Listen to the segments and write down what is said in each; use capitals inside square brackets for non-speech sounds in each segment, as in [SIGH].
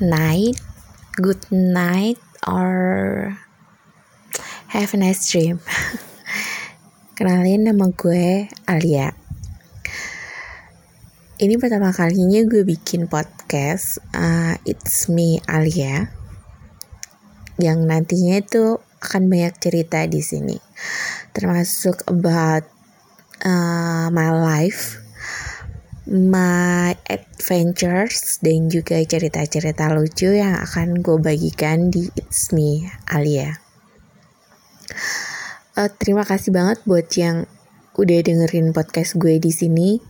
night, good night, or have a nice dream. [LAUGHS] Kenalin nama gue Alia. Ini pertama kalinya gue bikin podcast. Uh, It's me Alia. Yang nantinya itu akan banyak cerita di sini, termasuk about uh, my life my adventures dan juga cerita-cerita lucu yang akan gue bagikan di It's Me Alia. Uh, terima kasih banget buat yang udah dengerin podcast gue di sini.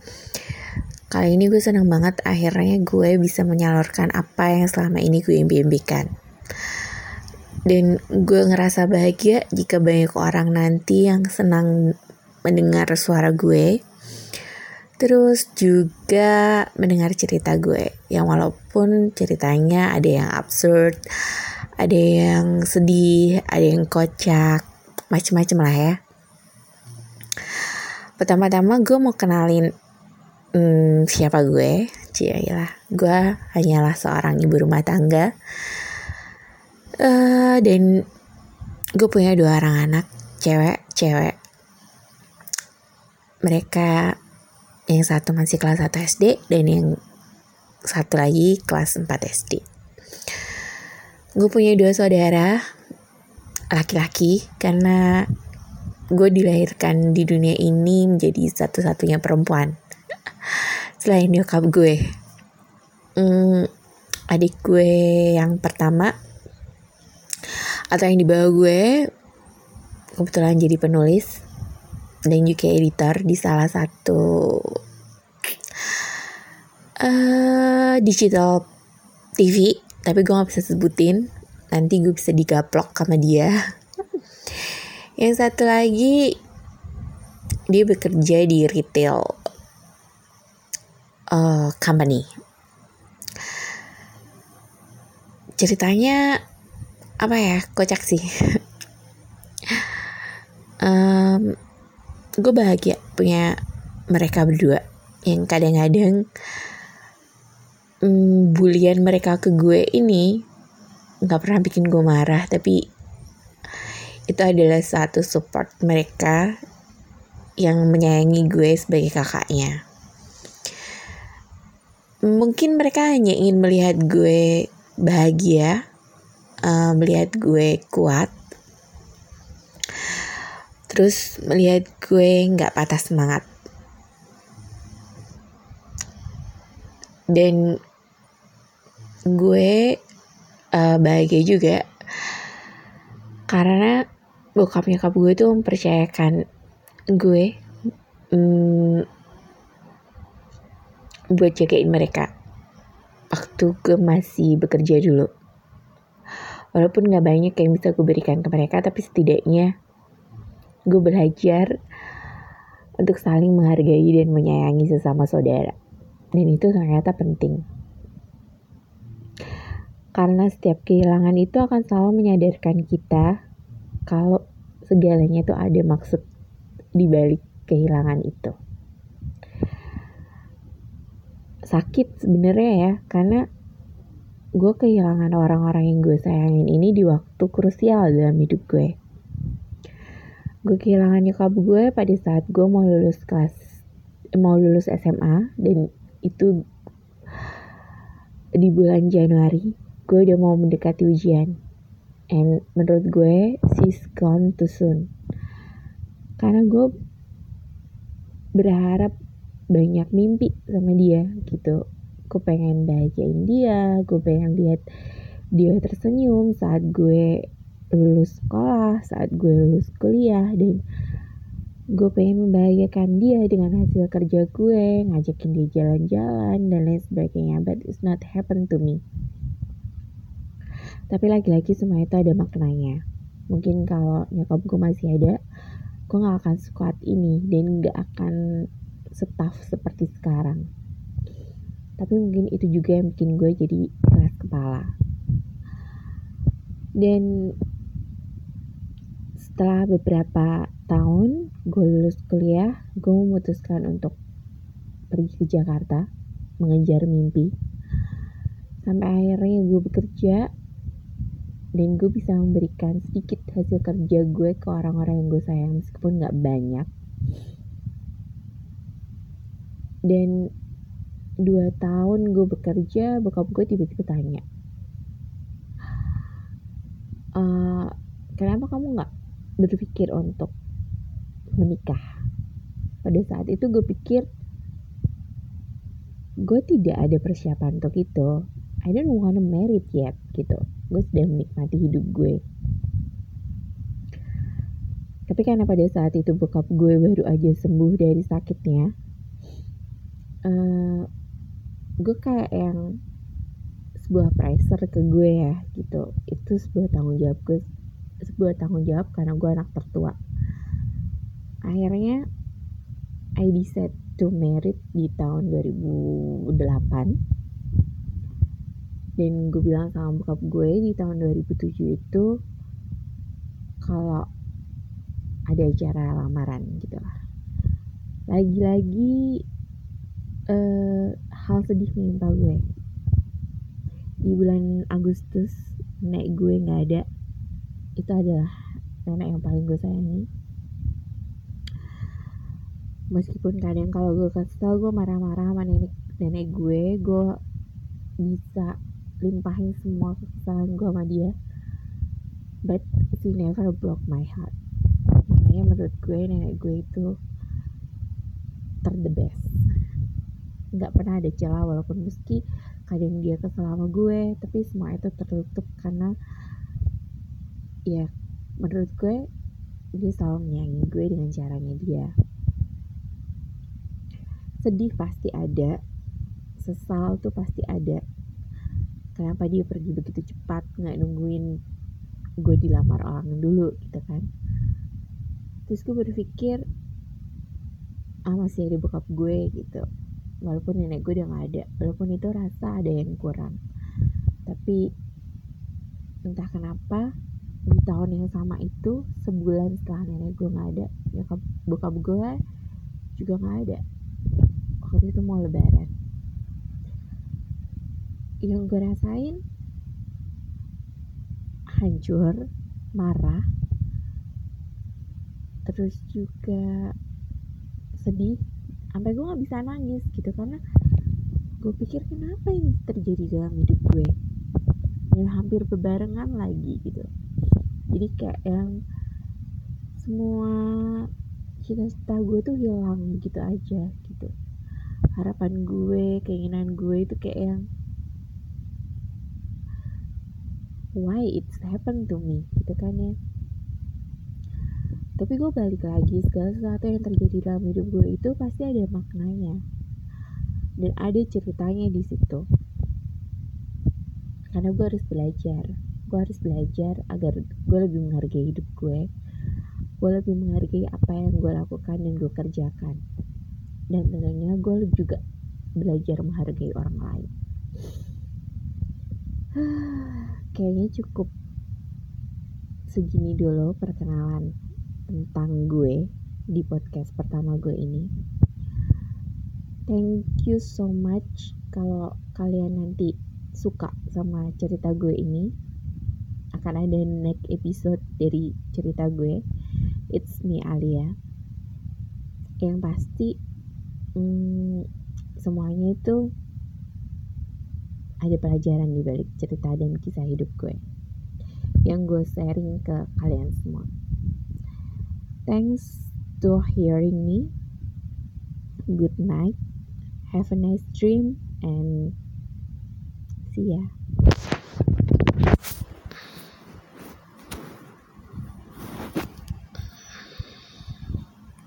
Kali ini gue senang banget akhirnya gue bisa menyalurkan apa yang selama ini gue impikan. Dan gue ngerasa bahagia jika banyak orang nanti yang senang mendengar suara gue Terus juga mendengar cerita gue yang walaupun ceritanya ada yang absurd, ada yang sedih, ada yang kocak, macem-macem lah ya. Pertama-tama gue mau kenalin hmm, siapa gue. Lah, gue hanyalah seorang ibu rumah tangga. Uh, dan gue punya dua orang anak, cewek-cewek. Mereka yang satu masih kelas 1 SD dan yang satu lagi kelas 4 SD. Gue punya dua saudara laki-laki karena gue dilahirkan di dunia ini menjadi satu-satunya perempuan selain nyokap gue. Hmm, adik gue yang pertama atau yang di bawah gue kebetulan jadi penulis dan juga editor di salah satu uh, digital TV tapi gue gak bisa sebutin. Nanti gue bisa digaplok sama dia. Yang satu lagi dia bekerja di retail uh, company. Ceritanya apa ya? Kocak sih [LAUGHS] gue bahagia punya mereka berdua yang kadang-kadang mm, bulian mereka ke gue ini nggak pernah bikin gue marah tapi itu adalah satu support mereka yang menyayangi gue sebagai kakaknya. Mungkin mereka hanya ingin melihat gue bahagia uh, melihat gue kuat terus melihat gue nggak patah semangat. Dan gue uh, bahagia juga. Karena bokap nyokap gue tuh mempercayakan gue um, buat jagain mereka waktu gue masih bekerja dulu. Walaupun gak banyak yang bisa gue berikan ke mereka tapi setidaknya gue belajar untuk saling menghargai dan menyayangi sesama saudara. Dan itu ternyata penting. Karena setiap kehilangan itu akan selalu menyadarkan kita kalau segalanya itu ada maksud di balik kehilangan itu. Sakit sebenarnya ya, karena gue kehilangan orang-orang yang gue sayangin ini di waktu krusial dalam hidup gue gue kehilangan nyokap gue pada saat gue mau lulus kelas mau lulus SMA dan itu di bulan Januari gue udah mau mendekati ujian. And menurut gue she's gone too soon. Karena gue berharap banyak mimpi sama dia gitu. Gue pengen bahagiain dia gue pengen lihat dia tersenyum saat gue lulus sekolah, saat gue lulus kuliah dan gue pengen membahagiakan dia dengan hasil kerja gue, ngajakin dia jalan-jalan dan lain sebagainya, but it's not happen to me. Tapi lagi-lagi semua itu ada maknanya. Mungkin kalau nyokap gue masih ada, gue gak akan sekuat ini dan gak akan setaf seperti sekarang. Tapi mungkin itu juga yang bikin gue jadi keras kepala. Dan setelah beberapa tahun gue lulus kuliah, gue memutuskan untuk pergi ke Jakarta, mengejar mimpi. sampai akhirnya gue bekerja dan gue bisa memberikan sedikit hasil kerja gue ke orang-orang yang gue sayang meskipun nggak banyak dan dua tahun gue bekerja bokap gue tiba-tiba tanya e, kenapa kamu berpikir untuk menikah. Pada saat itu gue pikir gue tidak ada persiapan untuk itu. I don't wanna married yet gitu. Gue sedang menikmati hidup gue. Tapi karena pada saat itu bokap gue baru aja sembuh dari sakitnya uh, gue kayak yang sebuah pressure ke gue ya gitu. Itu sebuah tanggung jawab gue sebuah tanggung jawab karena gue anak tertua. Akhirnya I decide to married di tahun 2008 dan gue bilang sama bokap gue di tahun 2007 itu kalau ada acara lamaran gitu lah. Lagi-lagi uh, hal sedih menimpa gue. Di bulan Agustus nenek gue nggak ada itu adalah nenek yang paling gue sayangi. Meskipun kadang kalau gue kesel gue marah-marah sama nenek nenek gue gue bisa limpahin semua kesalahan gue sama dia. But she never broke my heart. Makanya menurut gue nenek gue itu ter the best. Nggak pernah ada celah walaupun meski kadang dia kesel sama gue tapi semua itu tertutup karena ya menurut gue dia selalu menyayangi gue dengan caranya dia. Sedih pasti ada sesal tuh pasti ada. Kenapa dia pergi begitu cepat nggak nungguin gue dilamar orang dulu gitu kan? Terus gue berpikir ah masih ada bokap gue gitu. Walaupun nenek gue udah gak ada walaupun itu rasa ada yang kurang. Tapi entah kenapa tahun yang sama itu sebulan setelah nenek gue gak ada nyokap bokap gue juga gak ada. Waktu itu mau lebaran. Yang gue rasain hancur marah terus juga sedih. Sampai gue nggak bisa nangis gitu karena gue pikir kenapa ini terjadi dalam hidup gue? Dan hampir berbarengan lagi gitu jadi kayak yang semua cita-cita gue tuh hilang gitu aja gitu. Harapan gue keinginan gue itu kayak yang why it's happen to me gitu kan ya. Tapi gue balik lagi segala sesuatu yang terjadi dalam hidup gue itu pasti ada maknanya. Dan ada ceritanya di situ. Karena gue harus belajar gue harus belajar agar gue lebih menghargai hidup gue gue lebih menghargai apa yang gue lakukan dan gue kerjakan. Dan tentunya gue juga belajar menghargai orang lain. [SIGHS] Kayaknya cukup segini dulu perkenalan tentang gue di podcast pertama gue ini. Thank you so much. Kalau kalian nanti suka sama cerita gue ini akan ada next episode dari cerita gue it's me Alia yang pasti hmm, semuanya itu ada pelajaran di balik cerita dan kisah hidup gue yang gue sharing ke kalian semua. Thanks to hearing me. Good night. Have a nice dream and see ya.